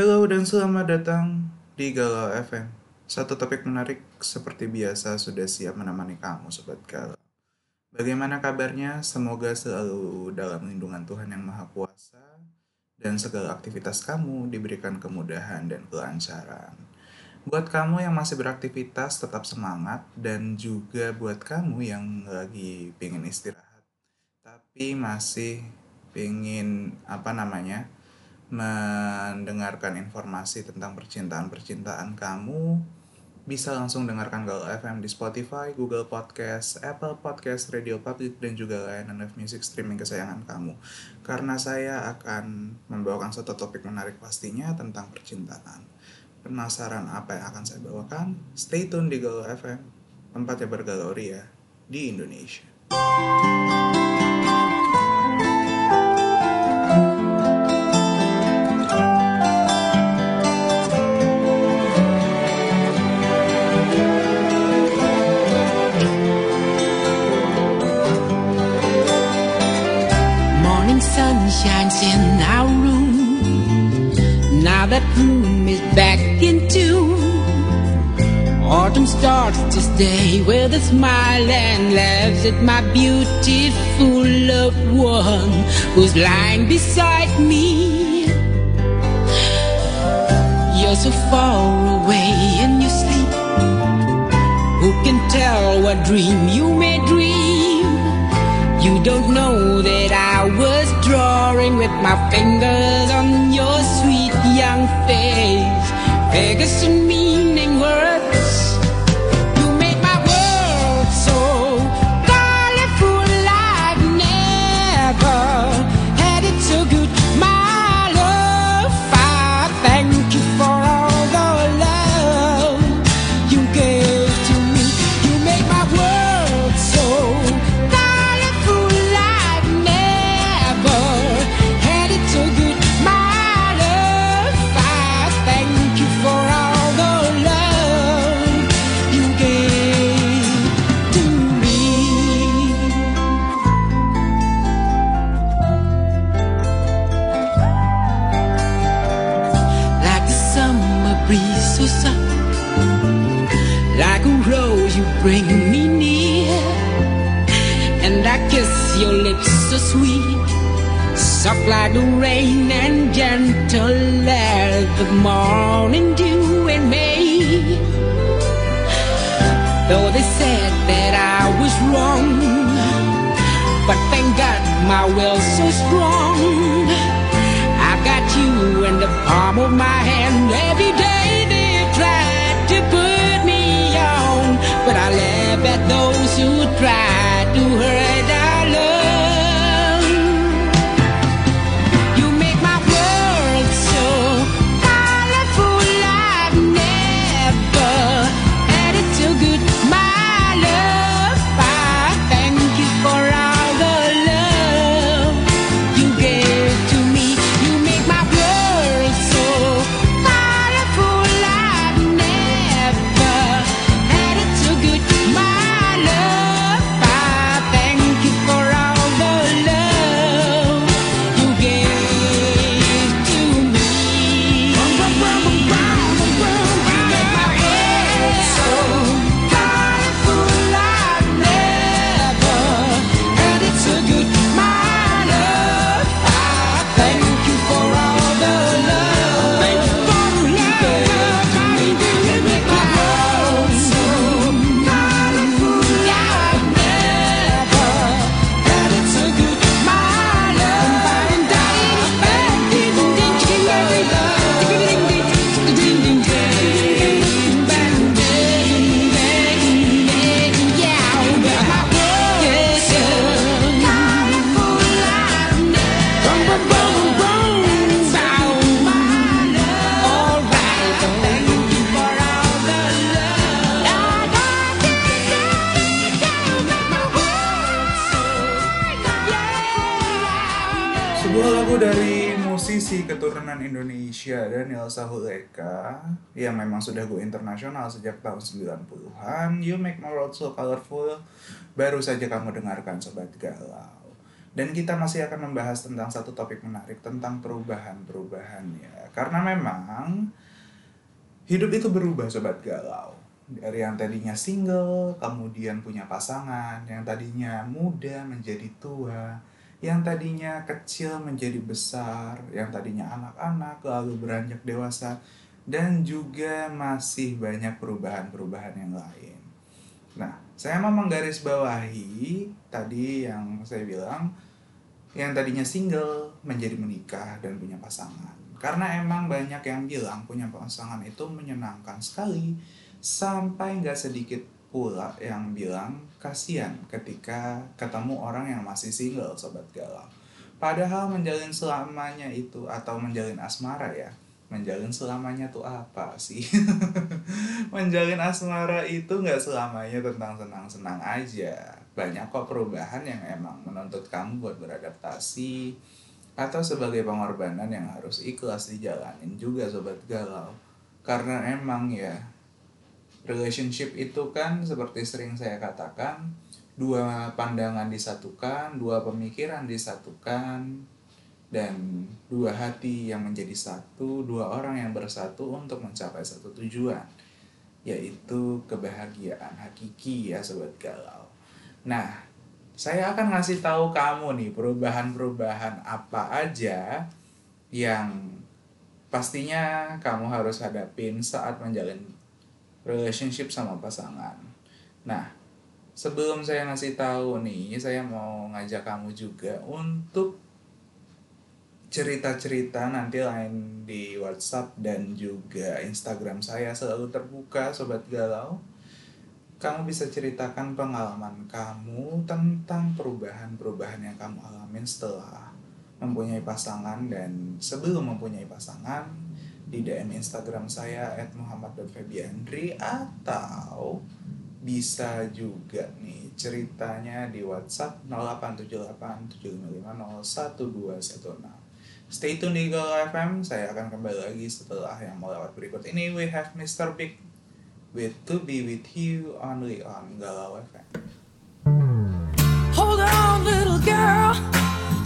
Halo dan selamat datang di Galau FM. Satu topik menarik seperti biasa sudah siap menemani kamu Sobat Galau. Bagaimana kabarnya? Semoga selalu dalam lindungan Tuhan Yang Maha Kuasa dan segala aktivitas kamu diberikan kemudahan dan kelancaran. Buat kamu yang masih beraktivitas tetap semangat dan juga buat kamu yang lagi pengen istirahat tapi masih pengen apa namanya mendengarkan informasi tentang percintaan-percintaan kamu, bisa langsung dengarkan Galau FM di Spotify, Google Podcast, Apple Podcast, Radio Public, dan juga layanan live music streaming kesayangan kamu. Karena saya akan membawakan satu topik menarik pastinya tentang percintaan. Penasaran apa yang akan saya bawakan? Stay tune di Galau FM, tempatnya bergalau ria di Indonesia. Shines in our room. Now that room is back in tune. Autumn starts to stay with a smile and laughs at my beautiful loved one who's lying beside me. You're so far away in your sleep. Who can tell what dream you may dream? You don't know that I was drawing with my fingers on your sweet young face. Figures and meaning soft like the rain and gentle as the morning dew in May. Though they said that I was wrong, but thank God my will's so strong. I got you in the palm of my hand every day. They tried to put me on, but I laugh at those who try to hurt memang sudah go internasional sejak tahun 90-an You Make My World So Colorful. Baru saja kamu dengarkan Sobat Galau. Dan kita masih akan membahas tentang satu topik menarik tentang perubahan-perubahan ya. Karena memang hidup itu berubah sobat galau. Dari yang tadinya single, kemudian punya pasangan, yang tadinya muda menjadi tua, yang tadinya kecil menjadi besar, yang tadinya anak-anak lalu beranjak dewasa, dan juga masih banyak perubahan-perubahan yang lain. Nah, saya mau menggarisbawahi tadi yang saya bilang yang tadinya single menjadi menikah dan punya pasangan. Karena emang banyak yang bilang punya pasangan itu menyenangkan sekali sampai nggak sedikit pula yang bilang kasihan ketika ketemu orang yang masih single sobat galau. Padahal menjalin selamanya itu atau menjalin asmara ya menjalin selamanya tuh apa sih? menjalin asmara itu nggak selamanya tentang senang-senang aja. Banyak kok perubahan yang emang menuntut kamu buat beradaptasi atau sebagai pengorbanan yang harus ikhlas dijalanin juga sobat galau. Karena emang ya relationship itu kan seperti sering saya katakan dua pandangan disatukan, dua pemikiran disatukan, dan dua hati yang menjadi satu, dua orang yang bersatu untuk mencapai satu tujuan, yaitu kebahagiaan hakiki ya sobat galau. Nah, saya akan ngasih tahu kamu nih perubahan-perubahan apa aja yang pastinya kamu harus hadapin saat menjalin relationship sama pasangan. Nah, sebelum saya ngasih tahu nih, saya mau ngajak kamu juga untuk cerita-cerita nanti lain di WhatsApp dan juga Instagram saya selalu terbuka sobat galau. Kamu bisa ceritakan pengalaman kamu tentang perubahan-perubahan yang kamu alamin setelah mempunyai pasangan dan sebelum mempunyai pasangan di DM Instagram saya @muhammad.febiandri atau bisa juga nih ceritanya di WhatsApp 0878 755 Stay tuned di Galau FM. Saya akan kembali lagi setelah yang melewat berikut ini. We have Mr. Big with To Be With You only on Galau FM. Hold on, little girl.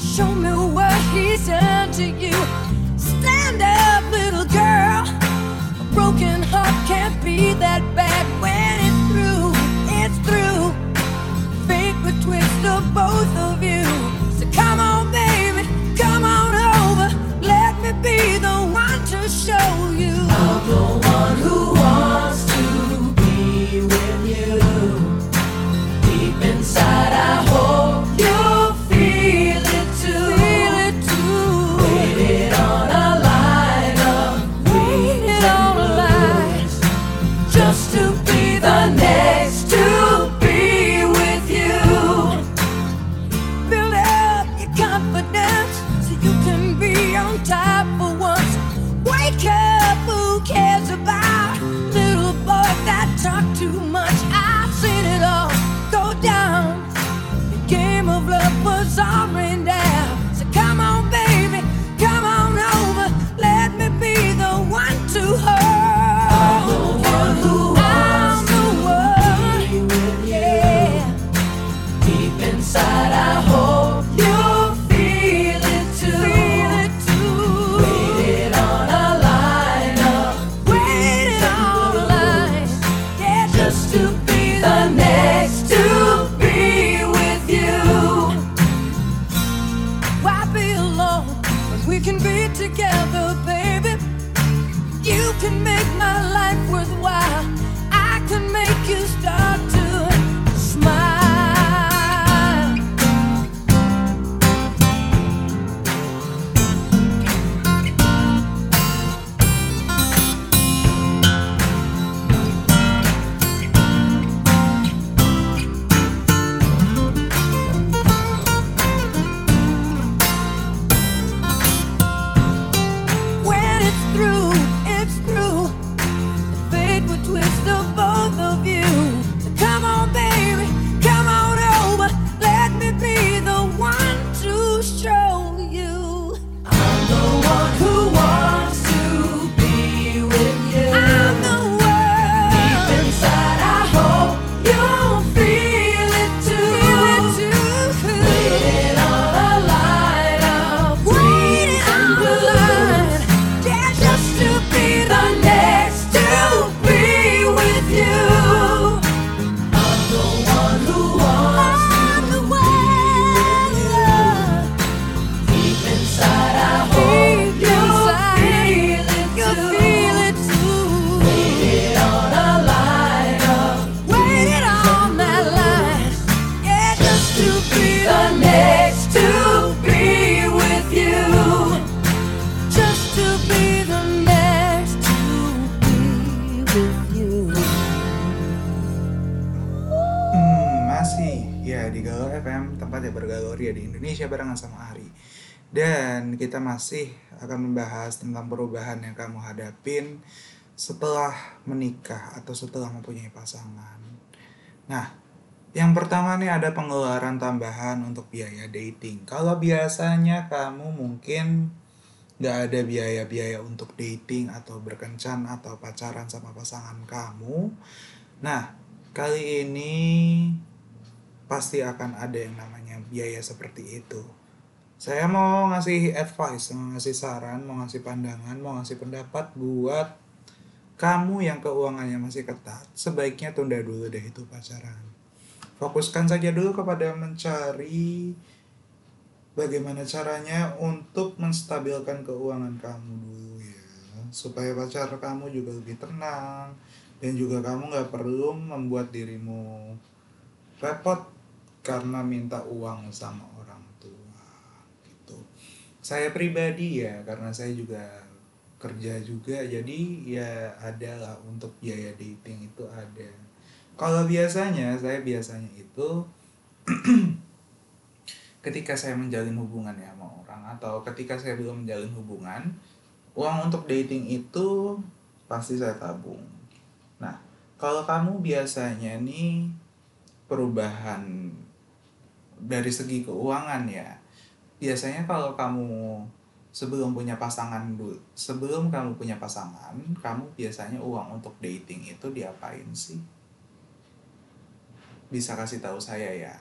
Show me what he's done to you. Stand up, little girl. A broken heart can't be that bad when it's through. It's through. Fate would twist both of membahas tentang perubahan yang kamu hadapin setelah menikah atau setelah mempunyai pasangan nah yang pertama nih ada pengeluaran tambahan untuk biaya dating kalau biasanya kamu mungkin nggak ada biaya-biaya untuk dating atau berkencan atau pacaran sama pasangan kamu nah kali ini pasti akan ada yang namanya biaya seperti itu. Saya mau ngasih advice, mau ngasih saran, mau ngasih pandangan, mau ngasih pendapat buat kamu yang keuangannya masih ketat, sebaiknya tunda dulu deh itu pacaran. Fokuskan saja dulu kepada mencari bagaimana caranya untuk menstabilkan keuangan kamu dulu ya, supaya pacar kamu juga lebih tenang dan juga kamu nggak perlu membuat dirimu repot karena minta uang sama saya pribadi ya karena saya juga kerja juga jadi ya ada lah untuk biaya dating itu ada. Kalau biasanya saya biasanya itu ketika saya menjalin hubungan ya sama orang atau ketika saya belum menjalin hubungan uang untuk dating itu pasti saya tabung. Nah kalau kamu biasanya nih perubahan dari segi keuangan ya biasanya kalau kamu sebelum punya pasangan dulu sebelum kamu punya pasangan kamu biasanya uang untuk dating itu diapain sih? Bisa kasih tahu saya ya?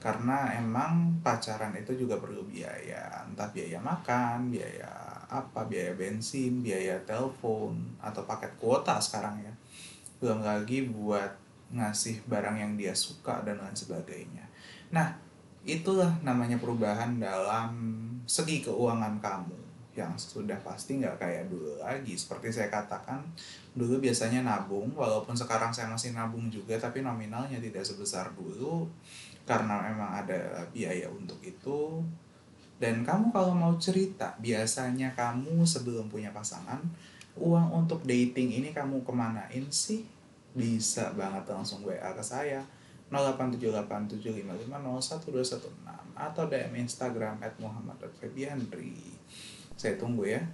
Karena emang pacaran itu juga perlu biaya entah biaya makan biaya apa biaya bensin biaya telepon atau paket kuota sekarang ya. Belum lagi buat ngasih barang yang dia suka dan lain sebagainya. Nah, itulah namanya perubahan dalam segi keuangan kamu yang sudah pasti nggak kayak dulu lagi. Seperti saya katakan, dulu biasanya nabung, walaupun sekarang saya masih nabung juga, tapi nominalnya tidak sebesar dulu karena memang ada biaya untuk itu. Dan kamu kalau mau cerita, biasanya kamu sebelum punya pasangan, uang untuk dating ini kamu kemanain sih? Bisa banget langsung WA ke saya 087875501216 atau DM Instagram at muhammad.febiandri. Saya tunggu ya.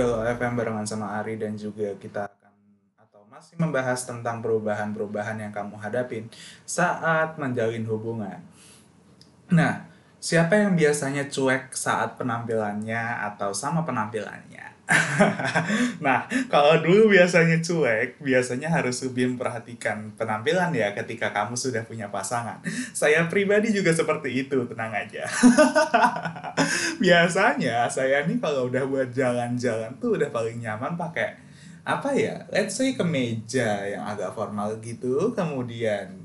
Girl FM barengan sama Ari dan juga kita akan atau masih membahas tentang perubahan-perubahan yang kamu hadapin saat menjalin hubungan. Nah, siapa yang biasanya cuek saat penampilannya atau sama penampilannya? nah, kalau dulu biasanya cuek, biasanya harus lebih memperhatikan penampilan ya ketika kamu sudah punya pasangan. Saya pribadi juga seperti itu, tenang aja. biasanya saya nih kalau udah buat jalan-jalan tuh udah paling nyaman pakai apa ya? Let's say kemeja yang agak formal gitu, kemudian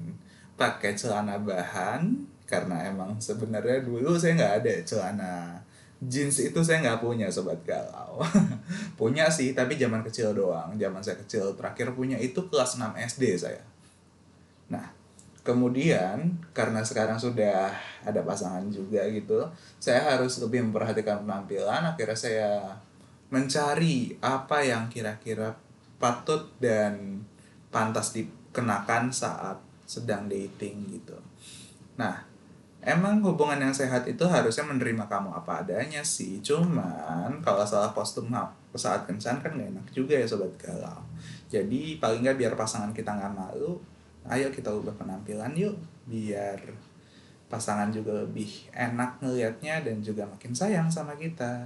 pakai celana bahan karena emang sebenarnya dulu saya nggak ada celana jeans itu saya nggak punya sobat galau. Punya sih tapi zaman kecil doang. Zaman saya kecil terakhir punya itu kelas 6 SD saya. Nah kemudian karena sekarang sudah ada pasangan juga gitu saya harus lebih memperhatikan penampilan. Akhirnya saya mencari apa yang kira-kira patut dan pantas dikenakan saat sedang dating gitu. Nah Emang hubungan yang sehat itu harusnya menerima kamu apa adanya sih. Cuman kalau salah kostum saat kencan kan gak enak juga ya sobat galau. Jadi paling nggak biar pasangan kita nggak malu, ayo kita ubah penampilan yuk biar pasangan juga lebih enak ngelihatnya dan juga makin sayang sama kita.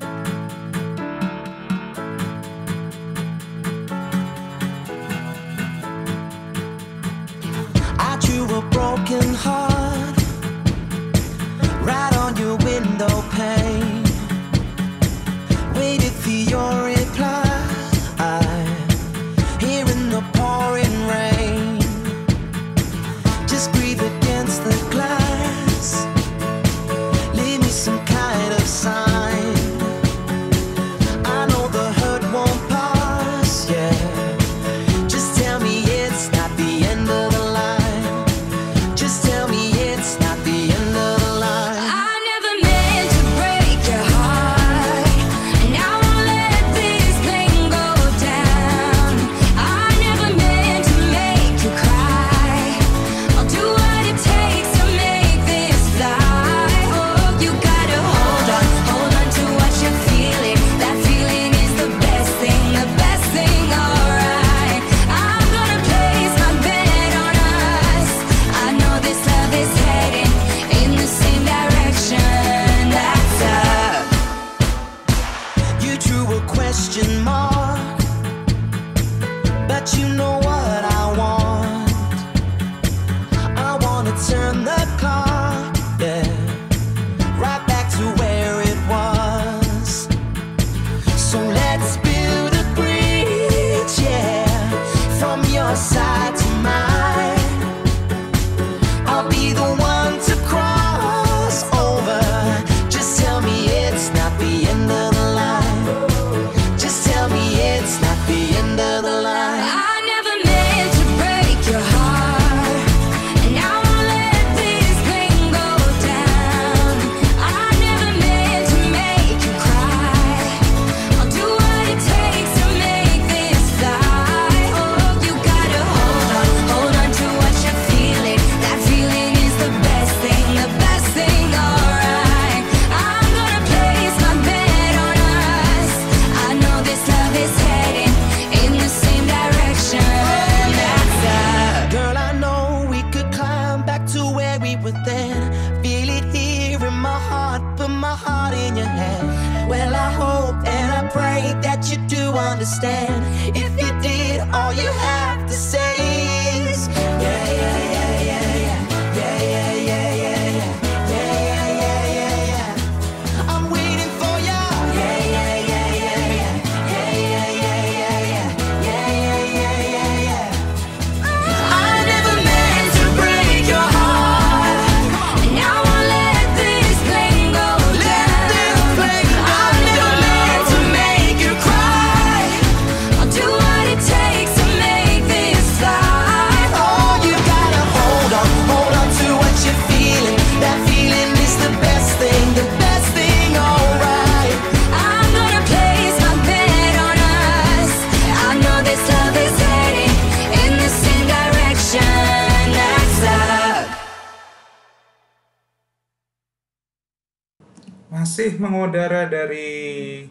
masih mengudara dari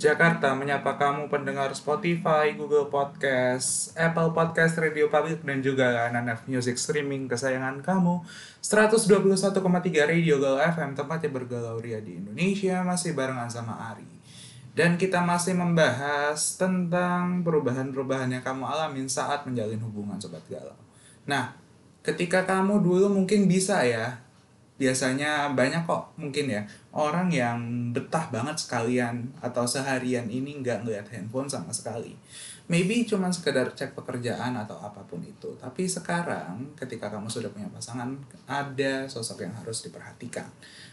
Jakarta menyapa kamu pendengar Spotify, Google Podcast, Apple Podcast, Radio Public, dan juga NNF Music Streaming kesayangan kamu. 121,3 Radio Galau FM, tempatnya bergalau ria di Indonesia, masih barengan sama Ari. Dan kita masih membahas tentang perubahan-perubahan yang kamu alamin saat menjalin hubungan Sobat Galau. Nah, ketika kamu dulu mungkin bisa ya biasanya banyak kok mungkin ya orang yang betah banget sekalian atau seharian ini nggak ngeliat handphone sama sekali. Maybe cuman sekedar cek pekerjaan atau apa pun itu. Tapi sekarang ketika kamu sudah punya pasangan ada sosok yang harus diperhatikan.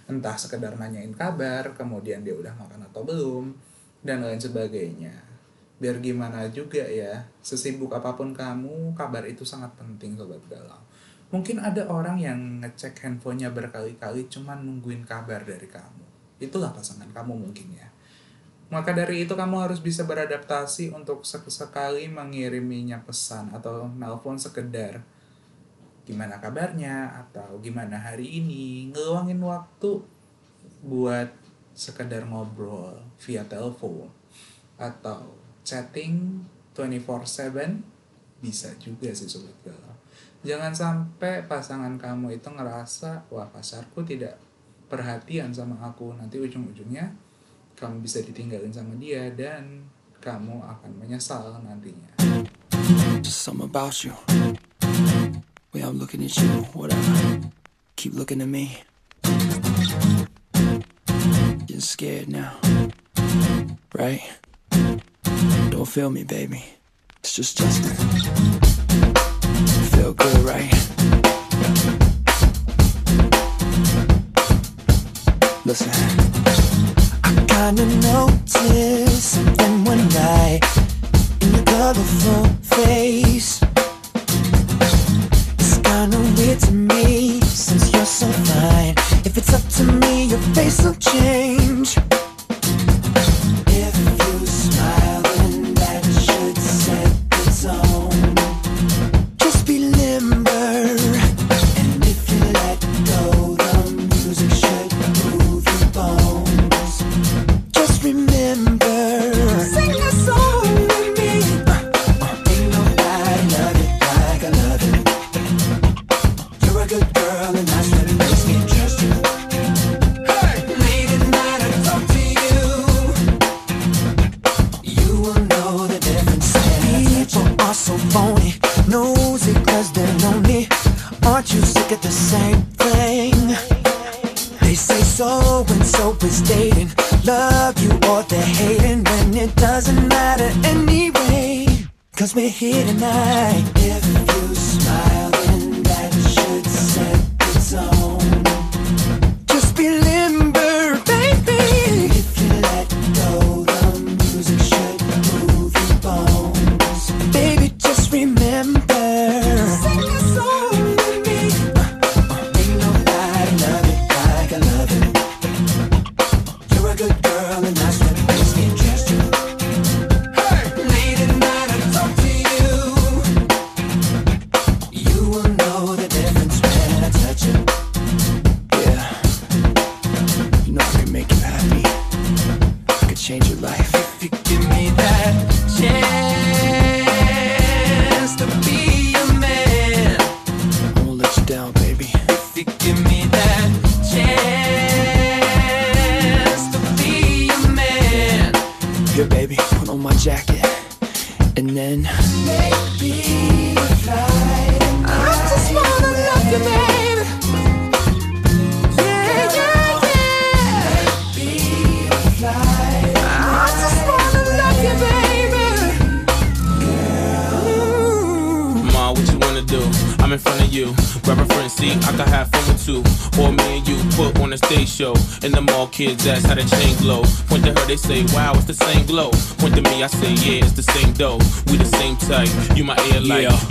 Entah sekedar nanyain kabar kemudian dia udah makan atau belum dan lain sebagainya. Biar gimana juga ya sesibuk apa pun kamu kabar itu sangat penting sobat galau Mungkin ada orang yang ngecek handphonenya berkali-kali cuman nungguin kabar dari kamu. Itulah pasangan kamu mungkin ya. Maka dari itu kamu harus bisa beradaptasi untuk sekali mengiriminya pesan atau nelpon sekedar. Gimana kabarnya? Atau gimana hari ini? Ngeluangin waktu buat sekedar ngobrol via telepon. Atau chatting 24/7 bisa juga sih sobat galau jangan sampai pasangan kamu itu ngerasa wah pasarku tidak perhatian sama aku nanti ujung-ujungnya kamu bisa ditinggalin sama dia dan kamu akan menyesal nantinya. Right? Don't feel me, baby. It's just Justin. Feel good, right? Listen. I kinda noticed something one night in your colorful face. It's kinda weird to me since you're so fine. If it's up to me, your face will change.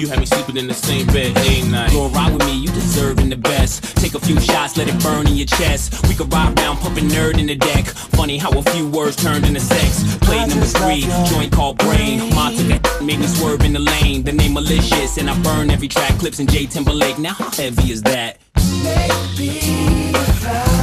You had me sleeping in the same bed every night. Go ride with me, you deserving the best. Take a few shots, let it burn in your chest. We could ride round, pumping nerd in the deck. Funny how a few words turned into sex. Play number three, joint called brain. Ma took a made me swerve in the lane. The name malicious, and I burn every track. Clips in J Timberlake. Now how heavy is that? Baby.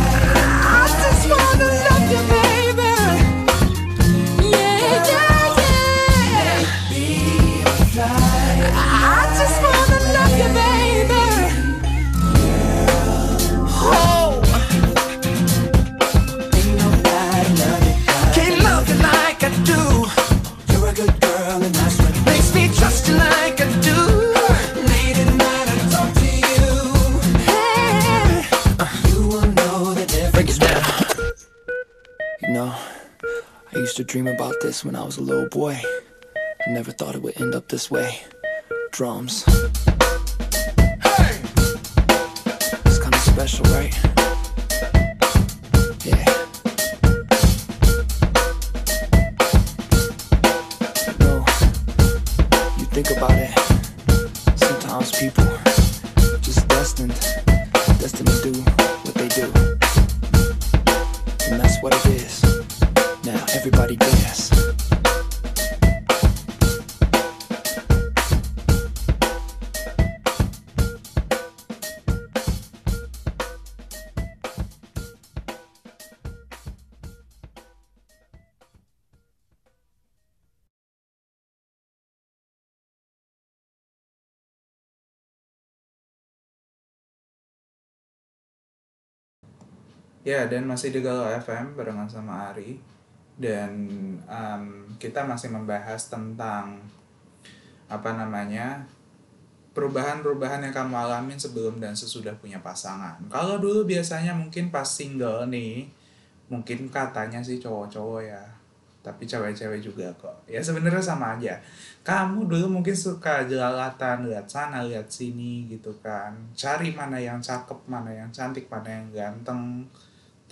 Dream about this when I was a little boy. I never thought it would end up this way. Drums. Hey! It's kind of special, right? Ya, dan masih di Galau FM barengan sama Ari. Dan em, kita masih membahas tentang apa namanya perubahan-perubahan yang kamu alamin sebelum dan sesudah punya pasangan. Kalau dulu biasanya mungkin pas single nih, mungkin katanya sih cowok-cowok ya, tapi cewek-cewek juga kok. Ya sebenarnya sama aja. Kamu dulu mungkin suka jelalatan, lihat sana, lihat sini gitu kan. Cari mana yang cakep, mana yang cantik, mana yang ganteng,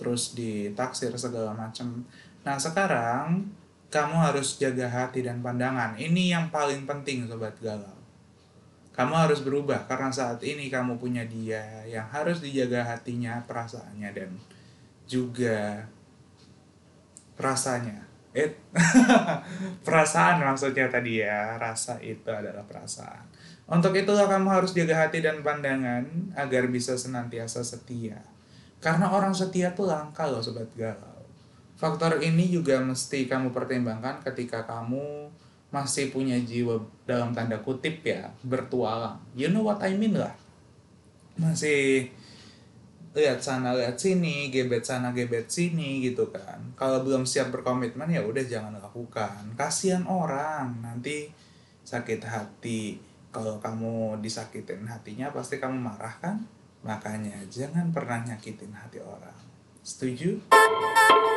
terus ditaksir segala macem. Nah sekarang kamu harus jaga hati dan pandangan. Ini yang paling penting sobat galau. Kamu harus berubah karena saat ini kamu punya dia yang harus dijaga hatinya, perasaannya dan juga rasanya. Eh, perasaan maksudnya tadi ya, rasa itu adalah perasaan. Untuk itulah kamu harus jaga hati dan pandangan agar bisa senantiasa setia. Karena orang setia tuh langka loh sobat galau. Faktor ini juga mesti kamu pertimbangkan ketika kamu masih punya jiwa dalam tanda kutip ya bertualang. You know what I mean lah. Masih lihat sana lihat sini, gebet sana gebet sini gitu kan. Kalau belum siap berkomitmen ya udah jangan lakukan. Kasihan orang nanti sakit hati. Kalau kamu disakitin hatinya pasti kamu marah kan? Makanya jangan pernah nyakitin hati orang. Setuju?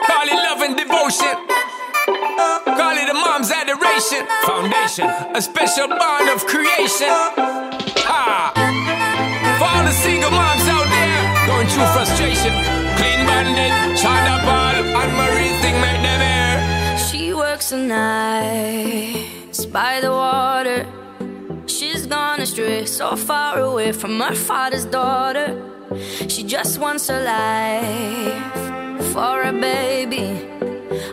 Call it love and devotion. Call it a mom's adoration. Foundation, a special bond of creation. Ah. For all the single moms out there going through frustration. Clean bandit, China Ball, and Marie thing make them air. She works the nights by the water. Gone astray, so far away from her father's daughter. She just wants a life for a baby.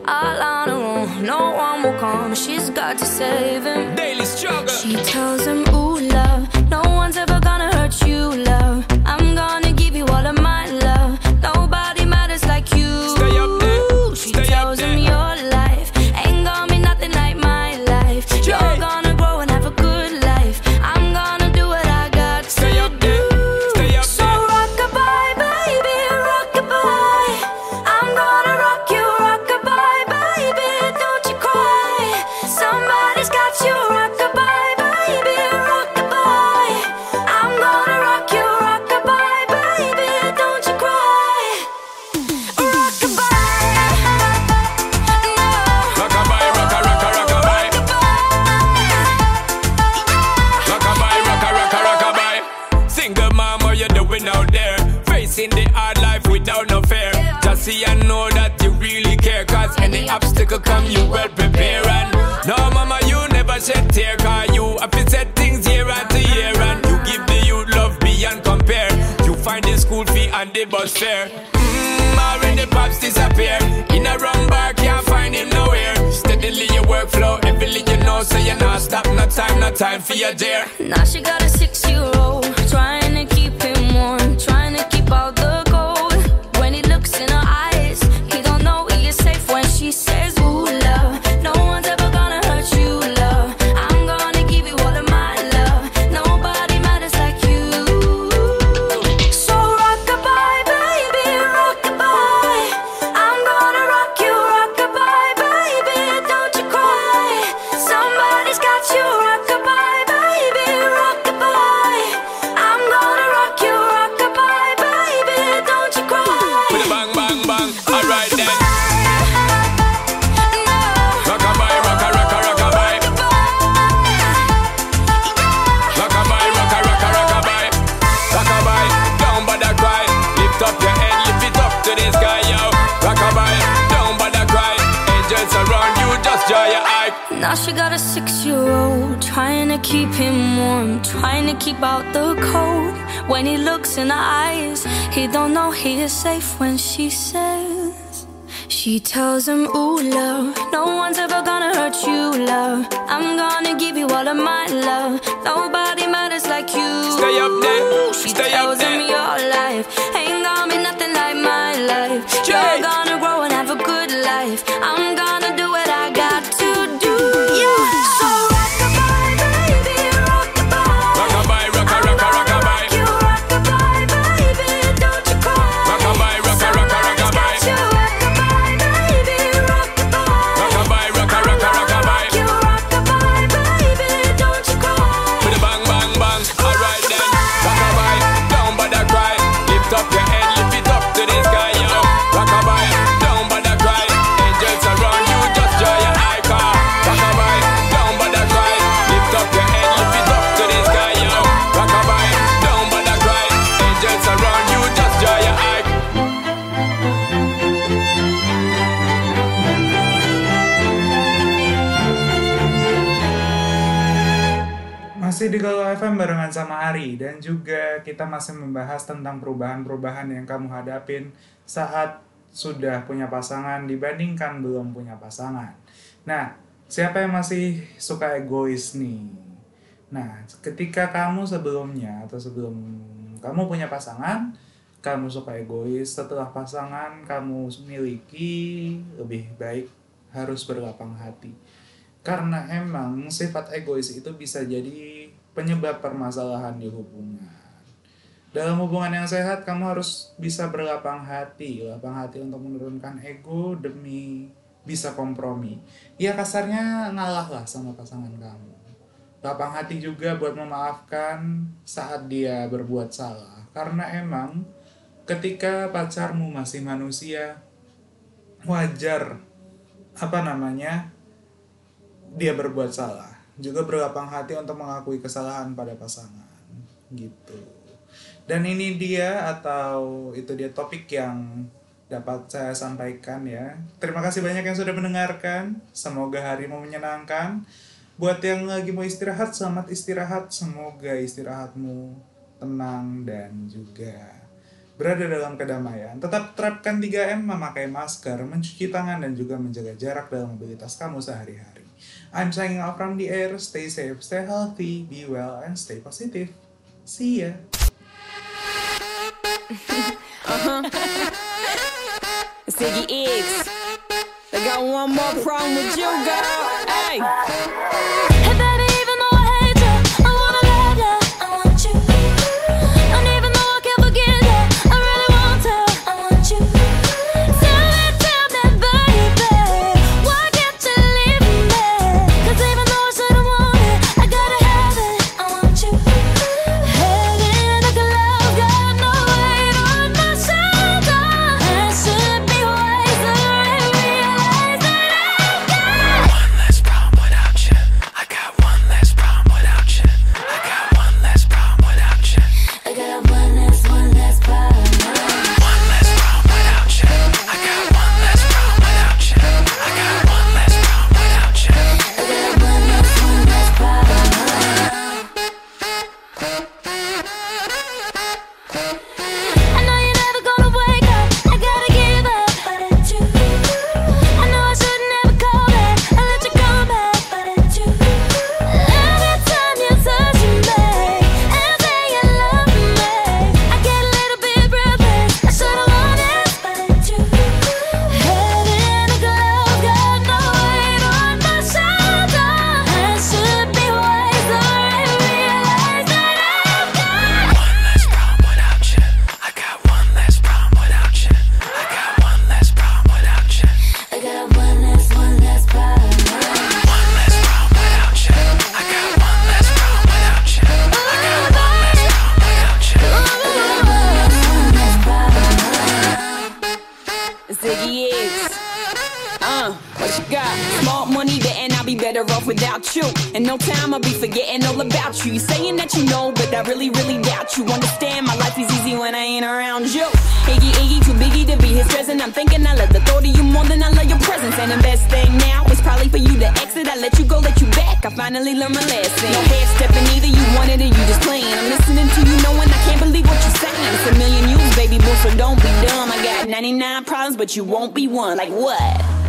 All on her own, no one will come. She's got to save him. Daily struggle. She tells him, have to set things year after year. And you give the youth love beyond compare. You find the school fee and the bus fare. Mmm, already pops disappear. In a wrong bar, can't find him nowhere. Steadily your workflow, everything you know, so you're not stop. No time, no time for your dear. Now she got a six year old, Now she got a six year old, trying to keep him warm, trying to keep out the cold. When he looks in her eyes, he don't know he is safe when she says, She tells him, Ooh, love, no one's ever gonna hurt you, love. I'm gonna give you all of my love. Nobody matters like you. Stay up there, She stay up tells him, there. Your life ain't gonna be nothing like my life. Jay. You're gonna grow and have a good life. I'm Masih di Galau FM barengan sama Ari dan juga kita masih membahas tentang perubahan-perubahan yang kamu hadapin saat sudah punya pasangan dibandingkan belum punya pasangan. Nah, siapa yang masih suka egois nih? Nah, ketika kamu sebelumnya atau sebelum kamu punya pasangan, kamu suka egois, setelah pasangan kamu miliki lebih baik harus berlapang hati. Karena emang sifat egois itu bisa jadi penyebab permasalahan di hubungan. Dalam hubungan yang sehat, kamu harus bisa berlapang hati. Lapang hati untuk menurunkan ego demi bisa kompromi. Ya kasarnya ngalah lah sama pasangan kamu. Lapang hati juga buat memaafkan saat dia berbuat salah. Karena emang ketika pacarmu masih manusia, wajar apa namanya dia berbuat salah juga berlapang hati untuk mengakui kesalahan pada pasangan gitu. Dan ini dia atau itu dia topik yang dapat saya sampaikan ya. Terima kasih banyak yang sudah mendengarkan. Semoga harimu menyenangkan. Buat yang lagi mau istirahat selamat istirahat. Semoga istirahatmu tenang dan juga berada dalam kedamaian. Tetap terapkan 3M, memakai masker, mencuci tangan, dan juga menjaga jarak dalam mobilitas kamu sehari-hari. I'm signing off from the air. Stay safe, stay healthy, be well, and stay positive. See ya. Ziggy X. I got one more problem with you, girl. Hey. Really, doubt you. Understand, my life is easy when I ain't around you. Iggy, Iggy, too biggie to be here stressing. I'm thinking I love the thought of you more than I love your presence. And the best thing now is probably for you to exit. I let you go, let you back. I finally learned my lesson. No half stepping either. You wanted it, you just playing. I'm listening to you, knowing I can't believe what you're saying. It's a million you, baby boo, so don't be dumb. I got 99 problems, but you won't be one. Like what?